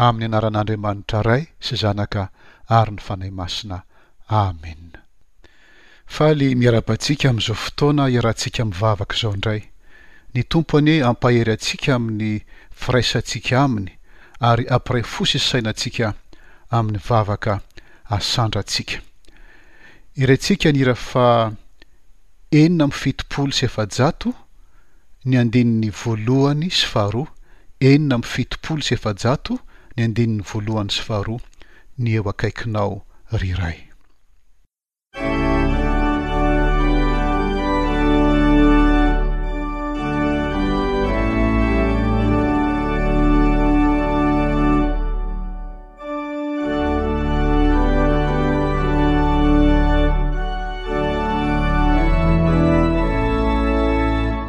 amin'ny anaran'Andriamanitra Ray sy Zanaka ary ny Fanahy Masina. Amena. Faly miarahaba antsika amin'izao fotoana iarahantsika mivavaka izao indray. Ny Tompo anie hampahery antsika amin'ny firaisantsika Aminy ary hampiray fo sy saina antsika amin'ny vavaka asandrantsika. Irintsika ny hira faha enina amby fitopolo sy efajato, ny andininy voalohany sy faharoa, enina amby fitopolo sy efajato, ny andininy voalohany sy faharoa ny eo akaikinao ry Ray.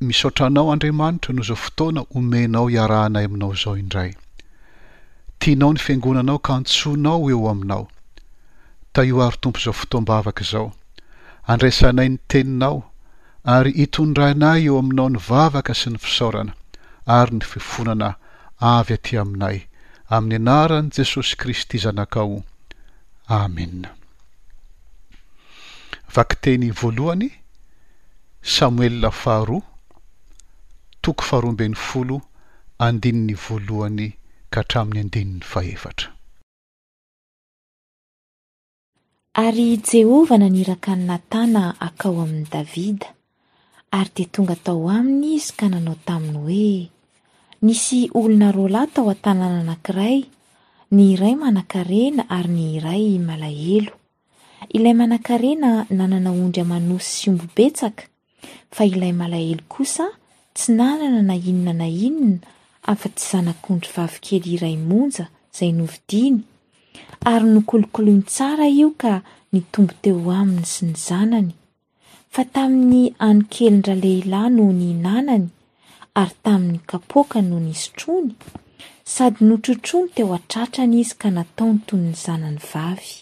Misaotra Anao Andriamanitra noho izao fotoana omenao hiarahanay aminao izao indray. Tianao ny Fiangonanao ka antsoinao ho eo aminao. Tahio àry Tompo izao fotoam-bavaka izao. Andraisanay ny Teninao ary itondranay eo aminao ny vavaka sy ny fisaorana ary ny fifonana avy aty aminay. Amin'ny anaran'i Jesosy Kristy Zanakao. Amena. Vakiteny voalohany. Samoela faharoa, toko faharoa ambin'ny folo, andininy voalohany ka hatramin'ny andininy fahefatra. Ary i Jehovah naniraka an'i Natana hankao amin'i Davida, ary dia tonga tao aminy izy ka nanao taminy hoe, Nisy olona roa lahy tao an-tanàna anankiray, ny iray manankarena ary ny iray malahelo. Ilay manankarena nanana ondry aman'osy sy omby betsaka, fa ilay malahelo kosa tsy nanana na inona na inona afa-tsy zanak'ondry vavikely iray monja izay novidiany, ary nokolokoloiny tsara io ka nitombo teo aminy sy ny zanany. fa tamin'ny anonkelin-dralehilahy no nihinanany ary tamin'ny kapoaka no nisotroany, sady notrotroiny teo an-tratrany izy ka nataony toy ny zanany vavy.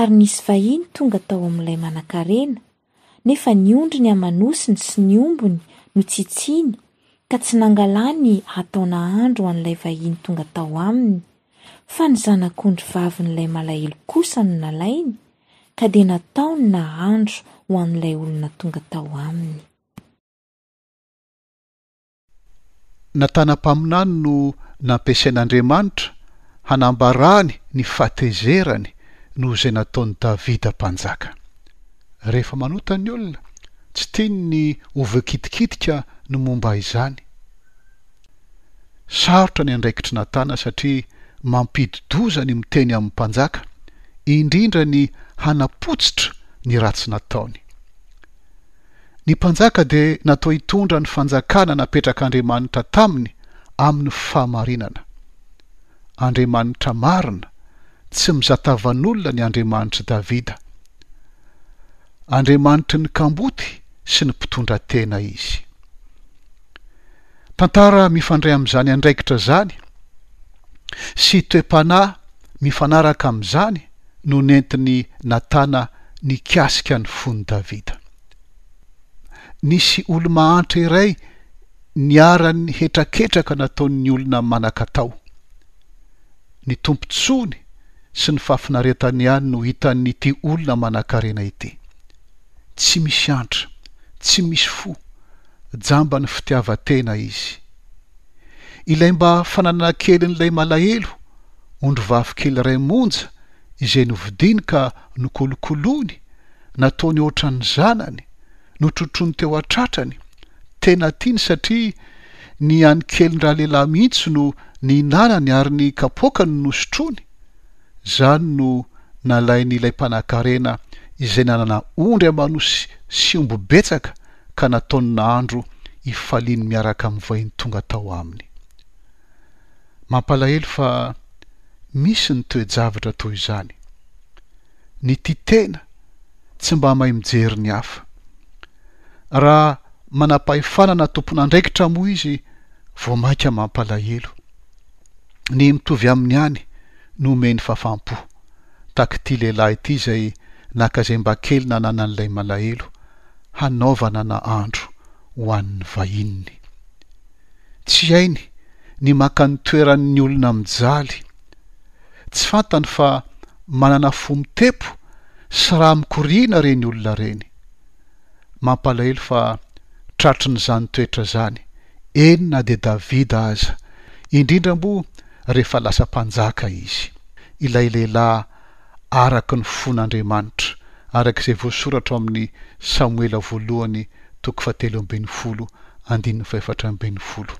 Ary nisy vahiny tonga tao amin'ilay manankarena, nefa ny ondriny aman'osiny sy ny ombiny notsitsiany ka tsy nangalany hatao nahandro ho an'ilay vahiny tonga tao aminy, fa ny zanak'ondry vavin'ilay malahelo kosa no nalainy, ka dia nataony nahandro ho an'ilay olona tonga tao aminy. Natana mpaminany no nampiasain'Andriamanitra hanambarany ny fahatezerany noho izay nataon'i Davida mpanjaka. Rehefa manota ny olona, tsy tiany ny ho voakitikitika ny momba izany. Sarotra ny andraikitr'i Natana satria mampidi-doza ny miteny amin'ny mpanjaka, indrindra ny hanapotsitra ny ratsy nataony. Ny mpanjaka dia natao hitondra ny fanjakana napetrak'Andriamanitra taminy amin'ny fahamarinana. Andriamanitra marina, tsy mizatavan'olona ny Andriamanitr'i Davida. Andriamanitry ny kamboty sy ny mpitondratena izy. Tantara mifandray amin'izany andraikitra izany sy toe-panahy mifanaraka amin'izany no nentin'i Natana nikasika ny fon'i Davida. Nisy olo-mahantra iray niharan'ny hetraketraka nataon'ny olona manan-katao. Ny tombontsoany sy ny fahafinaretany ihany no hitan'ity olona manankarena ity. Tsy misy antra, tsy misy fo, Jamban'ny fitiavan-tena izy. Ilay mba fananana kelin'ilay malahelo, ondrivavy kely iray monja izay novidiany ka nokolokoloiny, nataony hoatran'ny zanany, notrotroiny teo an-tratrany, tena tiany satria ny an'ny kelin-dralehilahy mihitsy no nihinanany ary ny kapoakany nosotroiny. Izany no nalain'ilay mpanankarena izay nanana ondry aman'osy sy omby betsaka ka nataony nahandro hifaliany miaraka amin'ny vahiny tonga tao aminy. Mampalahelo fa misy ny toe-javatra toy izany. Ny tia tena tsy mba mahay mijery ny hafa. Raha manam-pahefana na tompon'andraikitra moa izy vao mainka mampalahelo. Ny mitovy aminy ihany no omeny fafam-po, tahaka ity lehilahy ity izay naka izay mba kely nananan'ilay malahelo hanaovana nahandro ho an'ny vahininy. Tsy hainy ny maka ny toeran'ny olona mijaly. Tsy fantany fa manana fo mitepo sy rà mikoriana ireny olona ireny. Mampalahelo fa tratrin'izany toetra izany eny na dia Davida aza, indrindra moa rehefa lasa mpanjaka izy. Ilay lehilahy araka ny fon'Andriamanitra, araka izay voasoratra ao amin'ny Samoela Voalohany toko fahatelo ambin'ny folo andininy fahefatra ambin'ny folo.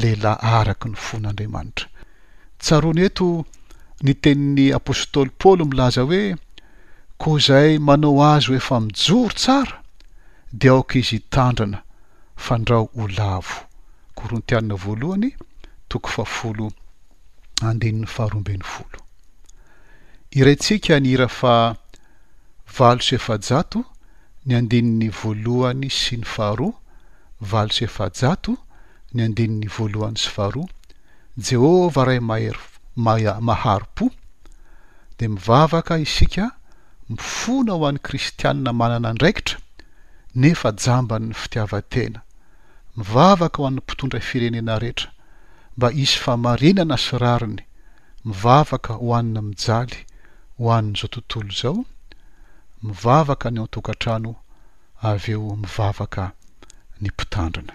Lehilahy araka ny fon'Andriamanitra. Tsaroany eto ny tenin'ny apostoly Paoly milaza hoe, Koa izay manao azy ho efa mijoro tsara, dia aoka izy hitandrina, fandrao ho lavo. Korintiana Voalohany toko fahafolo andininy faharoa ambin'ny folo. Iraintsika ny hira faha valo sy efajato ny andininy voalohany sy ny faharoa, valo sy efajato ny andininy voalohany sy faharoa, Jehovah Ray mahery mahari-po, dia mivavaka isika mifona ho an'ny kristiana manana andraikitra nefa jamban'ny fitiavan-tena. mivavaka ho an'ny mpitondra firenena rehetra mba hisy fahamarinana sy rariny, mivavaka ho an'ny mijaly ho an'izao tontolo izao, mivavaka ny ao an-tokantrano avy eo mivavaka ny mpitandrina.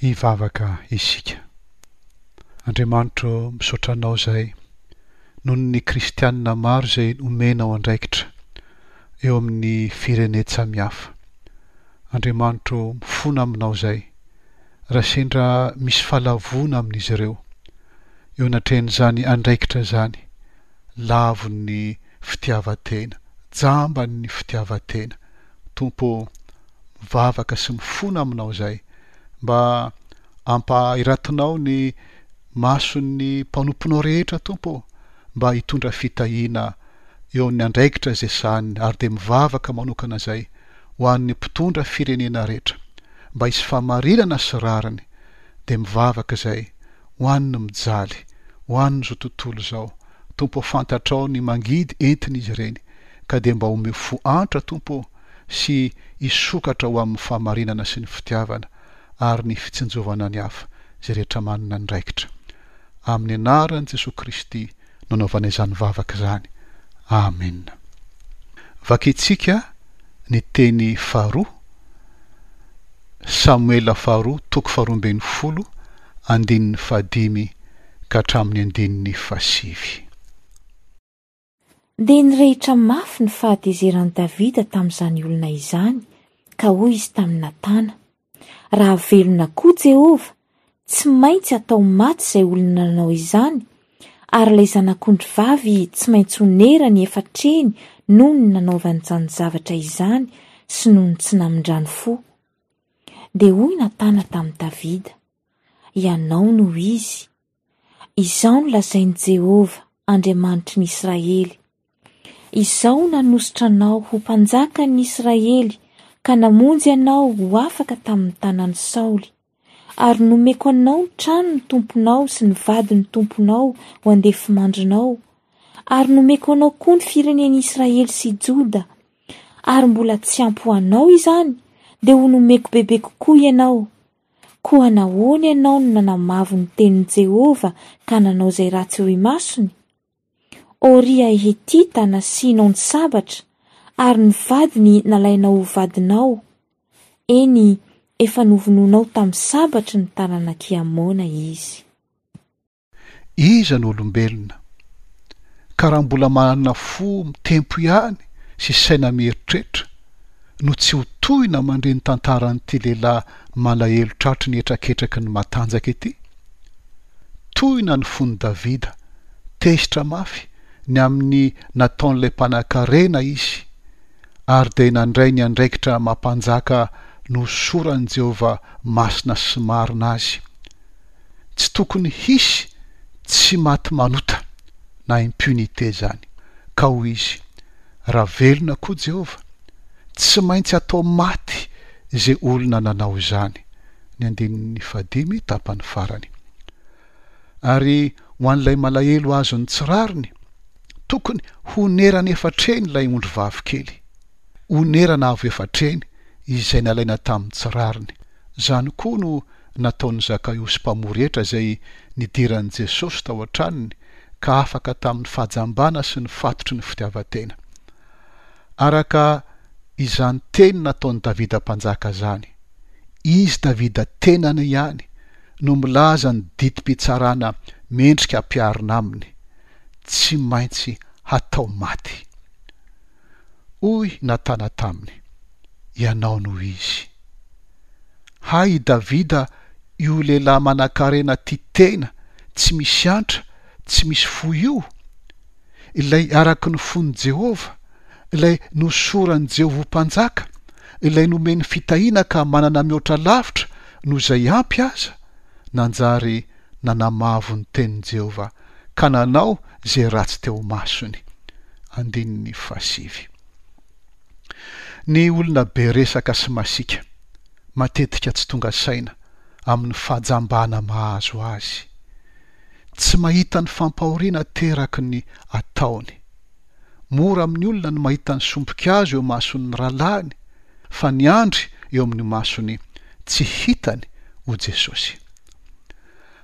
hivavaka isika. Andriamanitro ô misaotra anao izay noho ny kristianina maro izay omenao andraikitra eo amin'ny firenetsamihafa. Andriamanitro ô mifona aminao izay raha sendra misy fahalavoana amin'izy ireo eo anatrehan'izany andraikitra izany. lavon'ny fitiavan-tena, jamban'ny fitiavan-tena. Tompo ô, mivavaka sy mifona Aminao izay, mba ampahiratinao ny mason'ny mpanomponao rehetra, Tompo ô, mba hitondra fitahiana eo amin'ny andraikitra izay sahaniny, ary dia mivavaka manokana izay ho an'ny mpitondra firenena rehetra, mba hisy fahamarinana sy rariny, dia mivavaka izay, Ho an'ny mijaly, ho an'izao tontolo izao, Tompo ô, fantatrao ny mangidy entin'izy ireny, ka dia mba omeo fo antra, Tompo ô, sy hisokatra ho amin'ny fahamarinana sy ny fitiavana ary ny fitsinjovana ny hafa izay rehetra manana andraikitra. Amin'ny anaran'i Jesoa Kristy. nanaovana izany vavaka izany. Amena. Vakintsika ny teny faharoa, Samoela Faharoa toko faharoa ambin'ny folo, andininy fahadimy ka hatramin'ny andininy fahasivy. Dia nirehitra mafy ny fahatezeran'i Davida tamin'izany olona izany, ka hoy izy tamin'i Natana, Raha velona koa Jehovah, tsy maintsy atao maty izay olona nanao izany, ary ilay zanak'ondry vavy tsy maintsy honera ny efa trehiny noho ny nanaovany izany zavatra izany sy noho ny tsy namindrany fo. Dia hoy Natana tamin'i Davida, Ianao no izy. Izao no lazain'i Jehovah, Andriamanitry ny Israely, Izaho nanosotra anao ho mpanjakan'ny Israely ka namonjy anao ho afaka tamin'ny tanan'i Saoly, ary nomeko anao ny tranon'ny tomponao sy ny vadin'ny tomponao ho andefimandrinao, ary nomeko anao koa ny firenen'i Israely sy Joda, ary mbola tsy ampy ho anao izany, dia ho nomeko bebe kokoa ianao. Koa nahoana ianao no nanamavo ny tenin'i Jehovah ka nanao izay ratsy ho imasony? Oria Hetita nasianao ny sabatra, ary ny vadiny nalainao ho vadinao. Eny, efa novonoinao tamin'ny sabatry ny taranak'i Amona izy. Iza no olombelona? Ka raha mbola manana fo mitempo ihany sy saina mieritrretra no tsy ho tohina mandre ny tantaran'ity lehilahy malahelo tratry ny hetraketraky ny matanjaka ity? Tohina ny fon'i Davida, tezitra mafy ny amin'ny nataon'ilay mpanankarena izy ary dia nandray ny andraikitra amam-panjaka nohosoran'i Jehovah masina sy marina azy. tsy tokony hisy tsy maty manota na impunité zany ka hoy izy raha velona koa Jehovah tsy maintsy atao maty ze olona nanao izany ny andininy fahadimy tapany farany ary ho an'ilay malahelo azony tsy rariny tokony honerany efatreny ilay ondry vavikely honerana avo efatreny izay nalaina tamin'ny tsy rariny Izany koa no nataon'i Zakaiosy mpamory hetra izay nidiran'i Jesosy tao an-tranony ka afaka tamin'ny fahajambana sy ny fatotry ny fitiavan-tena. Araka izany teny nataon'i Davida Mpanjaka izany, izy Davida tenany ihany no milaza ny didim-pitsarana mendrika ampiharina aminy, Tsy maintsy hatao maty. Hoy Natana taminy, Ianao no izy. Hay i Davida io lehilahy manankarena tia tena, tsy misy antra, tsy misy fo io? Ilay araka ny fon'i Jehovah? Ilay nohosoran'i Jeho ho mpanjaka? Ilay nomeny fitahiana ka manana mihoatra lavitra noho izay ampy aza? Nanjary nanamavo ny tenin'i Jehovah ka nanao izay ratsy teo masony. Andininy fahasivy. Ny olona be resaka sy masiaka, matetika tsy tonga saina amin'ny fahajambana mahazo azy. Tsy mahita ny fampahoriana ateraky ny ataony. Mora amin'ny olona ny mahita ny sompikazo eo mason'ny rahalahiny, fa ny andry eo amin'ny masony tsy hitany ho Jesosy.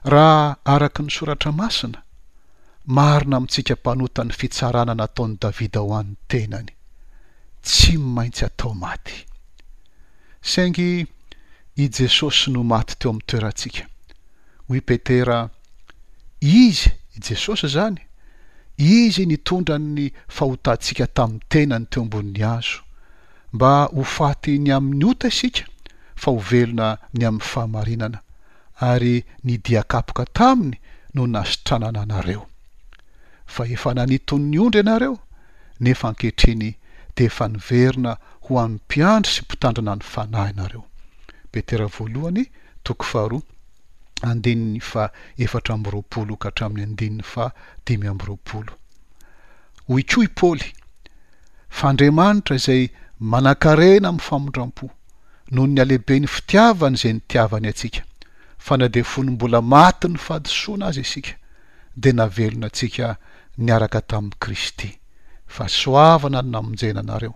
Raha araka ny Soratra Masina, marina amintsika mpanota ny fitsarana nataon'i Davida ho an'ny tenany. Tsy maintsy atao maty. Saingy i Jesosy no maty teo amin'ny toerantsika. Hoy Petera, Izy, i Jesosy izany, Izy nitondra ny fahotantsika tamin'ny tenany teo ambonin'ny hazo, mba ho faty ny amin'ny ota isika fa ho velona ny amin'ny fahamarinana. ary ny diakapoka taminy no nasitranana anareo. Fa efa nanitony ny ondry ianareo, nefa ankehitriny dia efa niverina ho an'ny mpiandry sy mpitandrina ny fanahy ianareo. Petera voalohany, toko faharoa, andininy faha efatra amby roapolo ka hatramin'ny andininy faha dimy amby roapolo. Hoy koa i Paoly, Fa Andriamanitra izay manankarena amin'ny famindram-po. noho ny halehiben'ny fitiavany izay nitiavany antsika, fa na dia fony mbola matin'ny fahadisoana aza isika, dia navelona antsika niaraka tamin'i Kristy. Fahasoavana no namonjena anareo.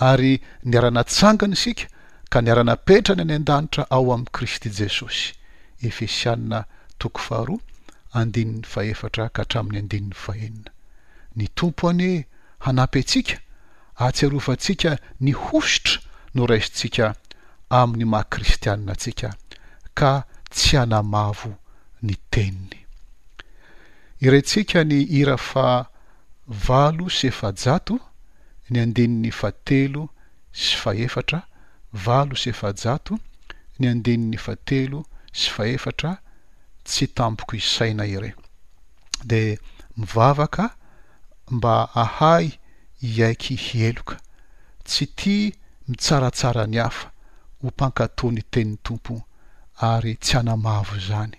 Ary niara-natsangana isika ka niara-napetrany any an-danitra ao amin'i Kristy Jesosy. Efesiana toko faharoa, andininy fahefatra ka hatramin'ny andininy fahenina. Ny Tompo anie hanampy antsika ahatsiarovan-tsika ny hosotra noraisintsika amin'ny maha kristianina antsika ka tsy hanamavo ny teniny. Irentsika ny hira faha valo sy efajato ny andininy fahatelo sy fahefatra valo sy efajato ny andininy fahatelo sy fahefatra tsy tampoko isaina ire. Dia mivavaka mba ahay hiaiky heloka, tsy tia mitsaratsara ny hafa, ho mpankatò ny tenin'ny Tompo ary tsy hanamavo izany.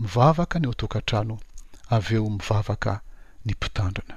Mivavaka ny ao an-tokantrano, avy eo mivavaka ny Mpitandrina.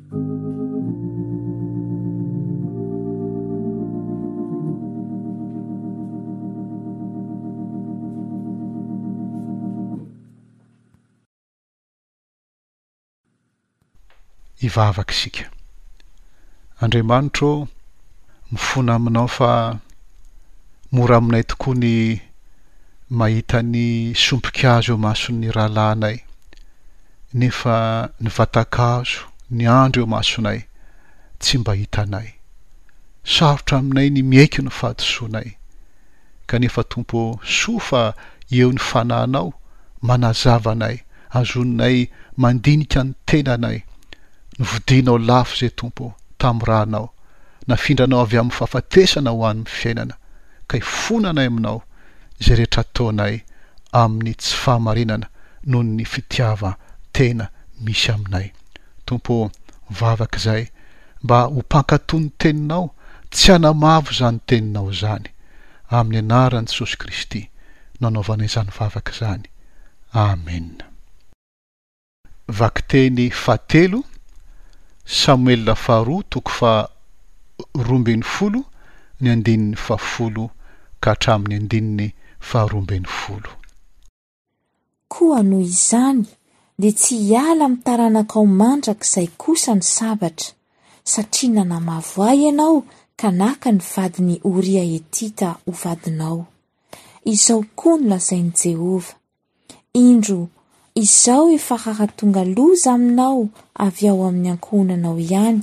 Hivavaka isika. Andriamanitra ô, mifona aminao fa mora aminay tokoa ny mahita ny sompin-kazo eo mason'ny rahalahinay. nefa ny vatan-kazo niandry eo masonay tsy mba hitanay sarotra aminay ny miaiky ny fahadisoanay kanefa Tompo ô soa fa eo ny Fanahinao manazava anay azonay mandinika ny tenanay novidianao lafo ze Tompo ô tamin'ny ranao nafindranao avy amin'ny fahafatesana ho an'ny fiainana kay fona anay aminao izay rehetra ataonay amin'ny tsy fahamarinana noho ny fitiavan-tena misy aminay. Tompo ô, mivavaka izay mba ho mpankatò ny Teninao, tsy hanamavo izany Teninao izany. Amin'ny Anaran'i Jesosy Kristy no anaovana izany vavaka izany. Amena. Vakiteny fahatelo, Samoela faharoa toko faha roa ambin'ny folo ny andininy fahafolo ka hatramin'ny andininy faharoa ambin'ny folo. Koa noho izany dia tsy hiala amin'ny taranakao mandrakizay kosa ny sabatra, satria nanamavo ahy ianao ka naka ny vadin'i Oria Hetita ho vadinao. Izao koa no lazain'i Jehovah, Indro, izao efa hahatonga loza aminao avy ao amin'ny ankohonanao ihany,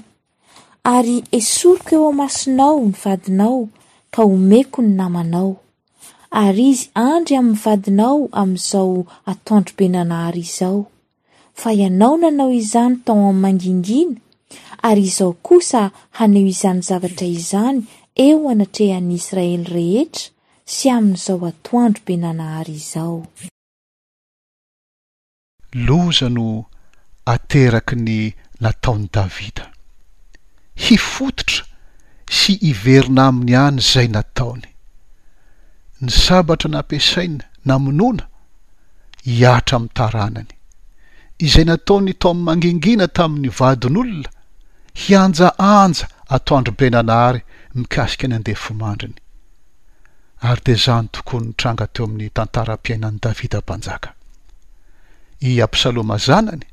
ary esoriko eo amasonao ny vadinao ka omeko ny namanao. Ary izy andry amin'ny vadinao amin'izao atoandro be nanahary izao. fa ianao nanao izany tao amin'ny mangingina, ary izao kosa haneho izany zavatra izany eo anatrehan'ny Israely rehetra sy amin'izao atoandro be nanahary izao. Loza no ateraky ny nataon'i Davida. Hifototra sy hiverina aminy any izay nataony. ny sabatra nampiasainy namonoana i Atra amin'ny taranany. Izay nataon'i Tom mangingina tamin'ny vadin'olona hihanjahanja ato Androbenanahary mikasika ny andefomandriny. Ary dia izany tokoa no nitranga teo amin'ny tantaram-piainan'i Davida Mpanjaka. I Absaloma zanany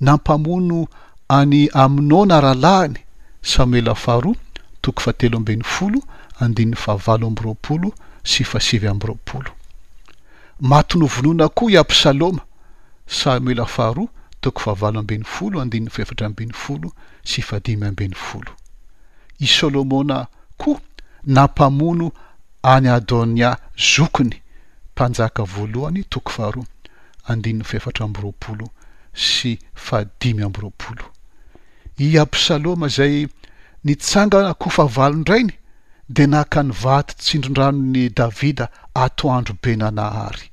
nampamono an'i Amnona rahalahiny, Samoela Faharoa toko fahatelo ambin'ny folo andininy fahavalo amby roapolo sy fahasivy amby roapolo. Maty novonoina koa i Absaloma, Samoela Faharoa toko fahavalo ambin'ny folo andininy fahefatra ambin'ny folo sy fahadimy ambin'ny folo. I Solomona koa nampamono an'i Adonia zokiny, Mpanjaka Voalohany toko faharoa. andininy fahefatra amby roapolo sy fahadimy amby roapolo. I Absaloma izay nitsangana ko fahavalon-drainy dia naka ny vato tsindrin-dranon'i Davida ato andro be nanahary.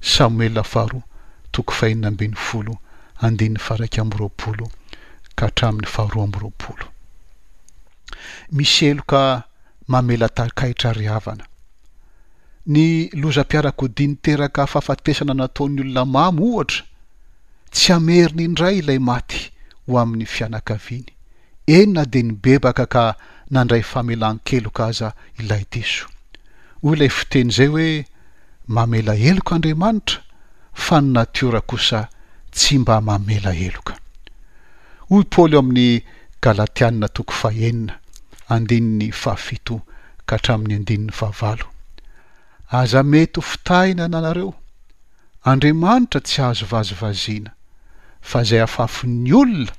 Samoela faharoa toko fahenina ambin'ny folo andininy faharaika amby roapolo ka hatramin'ny faharoa amby roapolo. Misy heloka mamela takaitra ry havana. Ny lozam-piarakodia niteraka fahafatesana nataon'ny olona mamo, ohatra, tsy hameriny indray ilay maty ho amin'ny fianakaviany, eny na dia nibebaka ka nandray famelan-keloka aza ilay diso. Hoy ilay fiteny izay hoe mamela heloka Andriamanitra fa ny natiora kosa tsy mba mamela heloka. Hoy Paoly ao amin'ny Galatiana toko fahenina, andininy fahafito ka hatramin'ny andininy fahavalo, Aza mety ho fitahina nanareo. Andriamanitra tsy azo vazivaziana, fa izay afafin'ny olona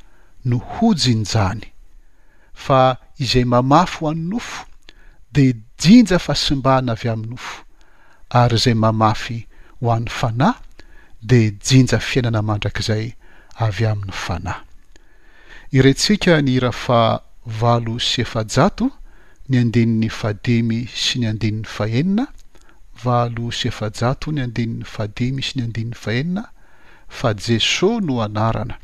no hojinjany. Fa izay mamafy ho an'ny nofo, dia jinja fahasimbana avy amin'ny nofo. ary izay mamafy ho an'ny Fanahy dia jinja fiainana mandrakizay avy amin'ny Fanahy. Irentsika ny hira faha valo sy efajato, ny andininy fahadimy sy ny andininy fahenina, valo sy efajato ny andininy fahadimy sy ny andininy fahenina, fa Jeso no anarana,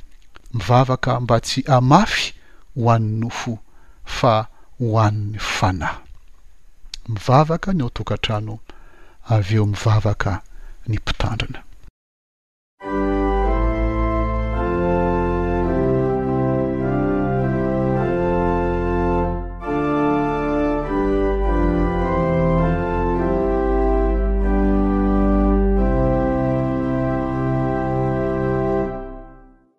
mivavaka mba tsy hamafy ho an'ny nofo fa ho an'ny Fanahy. Mivavaka ny ao tokantrano, avy eo mivavaka ny Mpitandrina.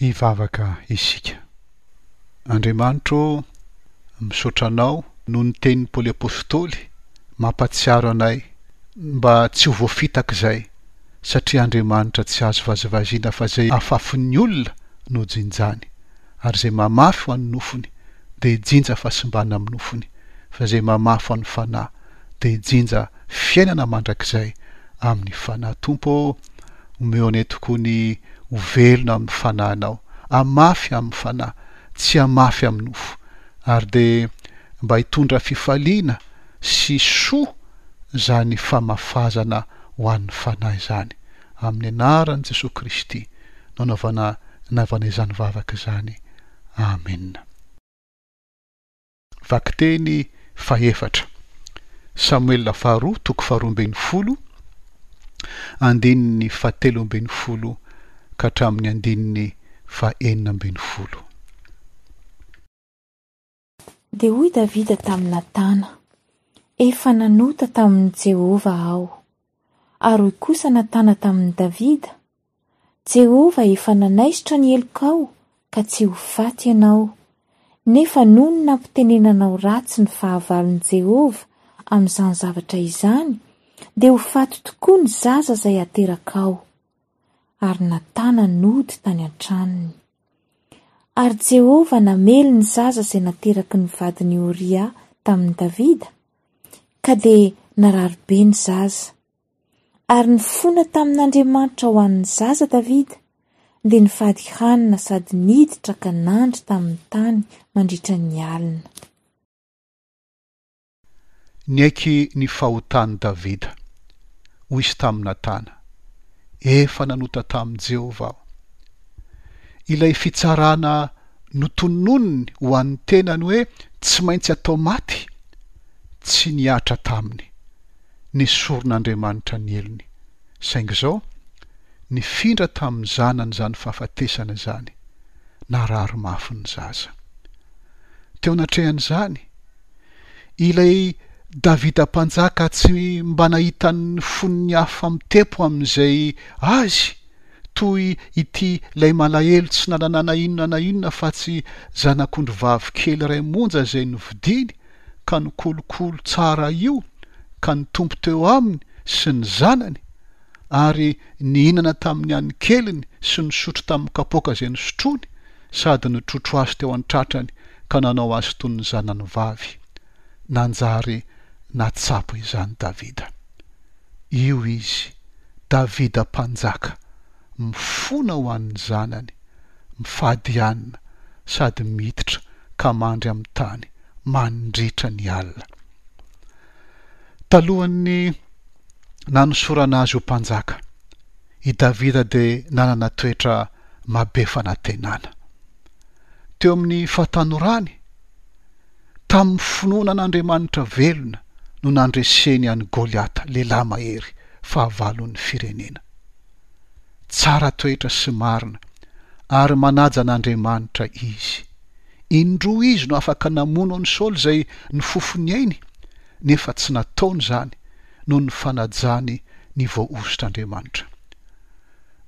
hivavaka isika. Andriamanitro ô, misaotra Anao noho ny tenin'i Paoly Apostoly, mampatsiaro anay mba tsy ho voafitak'izay, satria Andriamanitra tsy azo vazivaziana fa izay afafin'ny olona no jinjany, ary izay mamafy ho an'ny nofony, dia ijinja fahasimbana amin'ny nofony, fa izay mamafy an'ny Fanahy dia ijinja fiainana mandrakizay amin'ny Fanahy. Tompo ô, omeo anay tokoa ny ho velona amin'ny Fanahinao, hamafy amin'ny Fanahy, tsy hamafy amin'ny nofo, ary dia mba hitondra fifaliana sy soa izany famafazana ho an'ny Fanahy izany. Amin'ny anaran'i Jesoa Kristy no anaovana izany vavaka izany. Amen. Vakiteny fahefatra, Samoela faharoa toko faharoa ambin'ny folo, andininy fahatelo ambin'ny folo ka hatramin'ny andininy fahenina ambin'ny folo. Dia hoy Davida tamin'i Natana, Efa nanota tamin'i Jehovah aho. Ary hoy kosa Natana tamin'i Davida, Jehovah efa nanaisotra ny helokao ka tsy ho faty ianao. Nefa noho ny nampitenenanao ratsy ny fahavalon'i Jehovah amin'izany zavatra izany, dia ho faty tokoa ny zaza izay aterakao. Ary Natana nody tany an-tranony. Ary Jehovah namely ny zaza izay nateraky ny vadin'i Oria tamin'i Davida, ka dia narary be ny zaza. Ary nifona tamin'Andriamanitra ho an'ny zaza Davida, dia nifady hanina sady niditra ka nandry tamin'ny tany mandritra ny alina. Niaiky ny fahotan'i Davida. Hoy izy tamin'i Natana, Efa nanota tamin'i Jehovah aho. Ilay fitsarana notononiny ho an'ny tenany hoe tsy maintsy atao maty, tsy nihatra taminy. Nesorin'Andriamanitra ny helony. Saingy izao, nifindra tamin'ny zanany izany fahafatesana izany. Narary mafy ny zaza. Teo anatrehan'izany, Ilay Davida Mpanjaka tsy mba nahitan'ny fon'ny hafa mitempo amin'izay azy toy ity lay malahelo tsy nanana na inona na inona fa tsy zanak'ondry vavy kely iray monja izay novidiany ka nikolokolo tsara io ka nitompo teo aminy sy ny zanany ary nihinana tamin'ny an'ny keliny sy nisotro tamin'ny kapoaka izay nisotroany sady nitrotro azy teo an-tratrany ka nanao azy toy ny zanany vavy. Nanjary nahatsapa izany Davida. Io izy, Davida Mpanjaka, mifona ho an'ny zanany, mifadihanina sady miditra ka mandry amin'ny tany mandritra ny alina. Talohan'ny nanosorana azy ho mpanjaka, I Davida dia nanana toetra mabe fanantenana. Teo amin'ny fahatanorany, tamin'ny finoana an'Andriamanitra velona no nandreseny an'i Goliata, lehilahy mahery fahavalon'ny firenena. Tsara toetra sy marina ary manaja an'Andriamanitra izy. Indroa izy no afaka namono an'i Saoly izay nifofo ny ainy, nefa tsy nataony izany, noho ny fanajany ny voahosotr'Andriamanitra.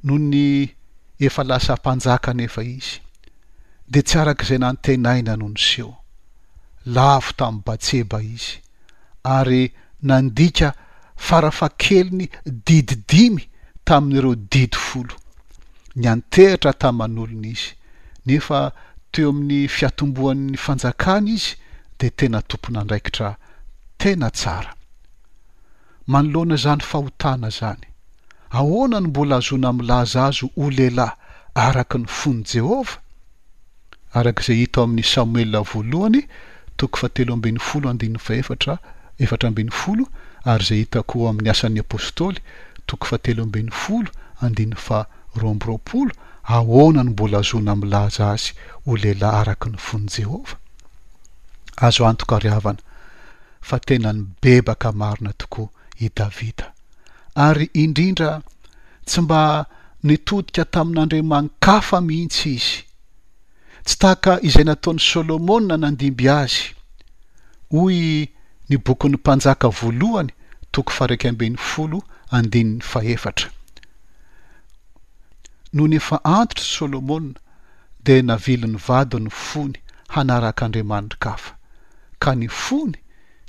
Noho ny efa lasa mpanjaka anefa izy, dia tsy araka izay nantenaina no niseho. Lavo tamin'i Batseba izy, ary nandika farafahakeliny didy dimy tamin'ireo didy folo. Niantehatra taman'olona izy, nefa teo amin'ny fiatombohan'ny fanjakany izy dia tena tompon'andraikitra Tena tsara. Manoloana izany fahotana izany, ahoana no mbola ahazoana milaza azy ho lehilahy araka ny fon'i Jehovah? Araka izay hita ao amin'ny Samoela Voalohany toko fahatelo ambin'ny folo andininy fahefatra, efatra ambin'ny folo, ary izay hita koa ao amin'ny Asan'ny Apostoly toko fahatelo ambin'ny folo andininy faharoa amby roapolo, ahoana no mbola ahazoana milaza azy ho lehilahy araka ny fon'i Jehovah? Azo antoka ry havana fa tena nibebaka marina tokoa i Davida, ary indrindra tsy mba nitodika tamin'andriamani-kafa mihitsy izy, tsy tahaka izay nataon'i Solomona nandimby azy. Hoy ny Bokin'ny Mpanjaka Voalohany, toko faha-iraika ambin'ny folo, andininy fahefatra, Nony efa antitra Solomona, dia navilin'ny vady ny fony hanaraka andriamani-kafa, ka ny fony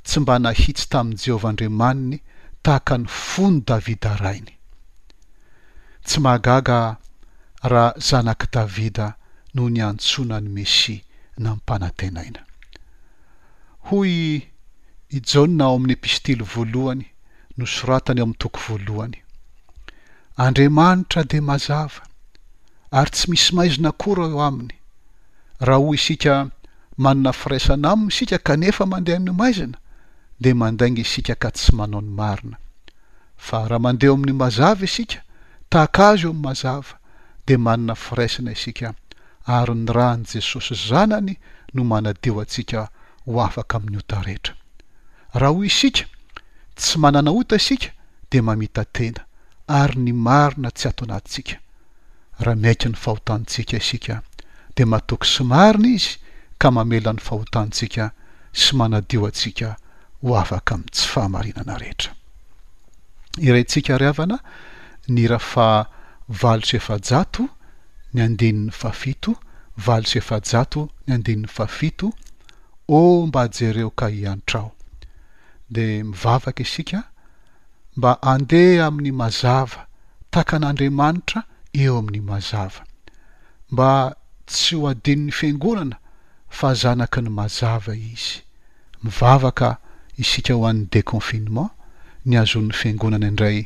tsy mba nahitsy tamin'i Jehovah Andriamaniny tahaka ny fon'i Davida rainy. Tsy mahagaga raha zanak'i Davida no niantsoana ny Mesia nampanantenaina. Hoy i Jaona ao amin'ny epistily voalohany nosoratany ao amin'ny toko voalohany, Andriamanitra dia mazava. ary tsy misy maizina akory ao aminy. Raha hoy isika manana firaisana aminy isika kanefa mandeha amin'ny maizina dia mandainga isika ka tsy manao ny marina. Fa raha mandeha eo amin'ny mazava isika, tahaka Azy eo amin'ny mazava, dia manana firaisana isika ary ny ran'i Jesosy Zanany no manadio antsika ho afaka amin'ny ota rehetra. Raha hoy isika, tsy manana ota isika dia mamita-tena ary ny marina tsy ato anatintsika. raha miaiky ny fahotantsika isika, dia matoky sy marina Izy ka mamela ny fahotantsika sy manadio antsika ho afaka amin'ny tsy fahamarinana rehetra. Iraintsika ry havana ny hira faha valo sy efajato ny andininy fahafito, valo sy efajato ny andininy fahafito, Oh mba jereo ka hiantrao. Dia mivavaka isika. mba handeha amin'ny mazava, tahaka an'Andriamanitra eo amin'ny mazava. Mba tsy ho adinon'ny Fiangonana fa zanaky ny mazava izy. Mivavaka isika ho an'ny déconfinement, ny hazoan'ny Fiangonana indray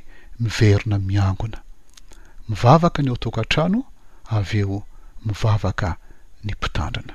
miverina miangona. Mivavaka ny ao tokantrano, avy eo mivavaka ny Mpitandrina.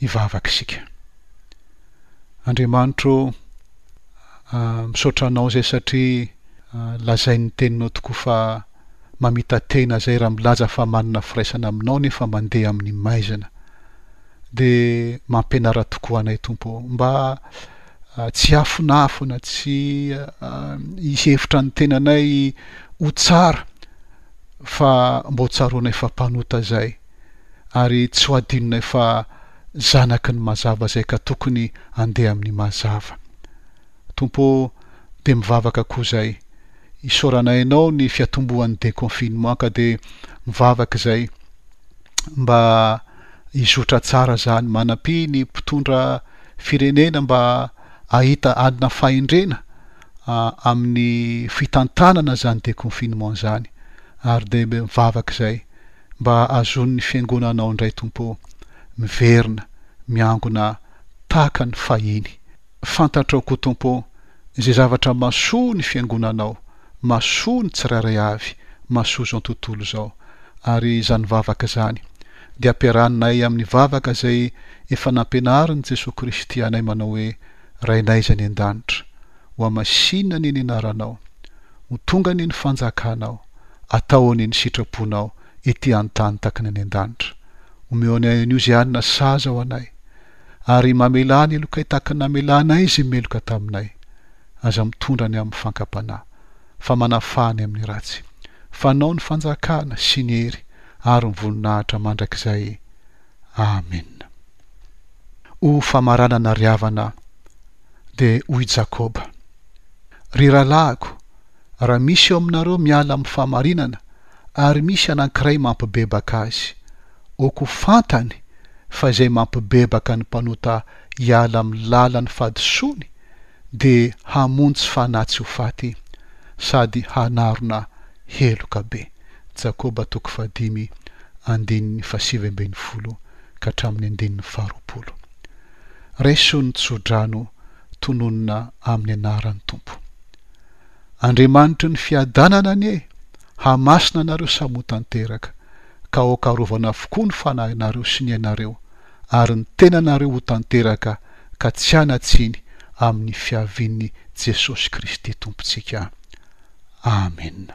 Hivavaka isika. Andriamanitro ô, misaotra Anao izay satria lazain'ny Teninao tokoa fa mamita-tena izay raha milaza fa manana firaisana Aminao nefa mandeha amin'ny maizina. Dia mampianara tokoa anay Tompo ô, mba tsy hiafonafona, tsy hihevitra ny tenanay ho tsara, fa mba ho tsaroanay fa mpanota izay, ary tsy ho adinonay fa zanaky ny mazava izay ka tokony handeha amin'ny mazava. Tompo ô, dia mivavaka koa izay, isaoranay Ianao ny fiatombohan'ny deconfinement ka dia mivavaka izay mba Hizotra tsara zany manampy ny mpitondra firenena mba ahita anna fahendrena aminy fitantanana zany deconfinement zany ary de mivavaka zay mba azonny fiangonana ao ndray Tompo o! miverina miangona tahaka ny fahiny. fantatrao ko Tompo ô izay zavatra mahasoa ny fiangonanao, mahasoa ny tsirairay avy, mahasoa izao tontolo izao. Ary izany vavaka izany dia ampiarahinay amin'ny vavaka izay efa nampianarin'i Jesoa Kristy anay manao hoe, Rainay izay any an-danitra, ho hamasinina anie ny anaranao, ho tonga anie ny fanjakanao, atao anie ny sitraponao ety an-tany takany any an-danitra. Omeo anay anio izay hanina sazy ao anay. ary mamelà ny helokay tahaka ny namelanay izy ny meloka taminay. Aza mitondra ny amin'ny fankam-panahy, fa manafà ny amin'ny ratsy. Fanao ny fanjakana, sy ny hery, ary ny voninahitra mandrakizay. Amena. Ho famaranana ry havana dia hoy i Jakoba, Ry rahalahiko, raha misy ao aminareo miala amin'ny fahamarinana, ary misy anankiray mampibebaka azy, ok ho fantany fa izay mampibebaka ny mpanota hiala amin'ny lalan'ny fahadisoany dia hamonjy fanahy tsy ho faty sady hanarona heloka be. Jakoba toko fahadimy andininy fahasivy ambin'ny folo ka hatramin'ny andininy faharoapolo. Raiso ny tsodrano tononina amin'ny anaran'ny Tompo. Andriamanitry ny fiadanana anie hamasina anareo samy ho tanteraka ka hokarovana avokoa ny fanahinareo sy ny ainareo, ary ny tenanareo ho tanteraka ka tsy hanatsiny amin'ny fiavian'i Jesosy Kristy Tompontsika. Amena.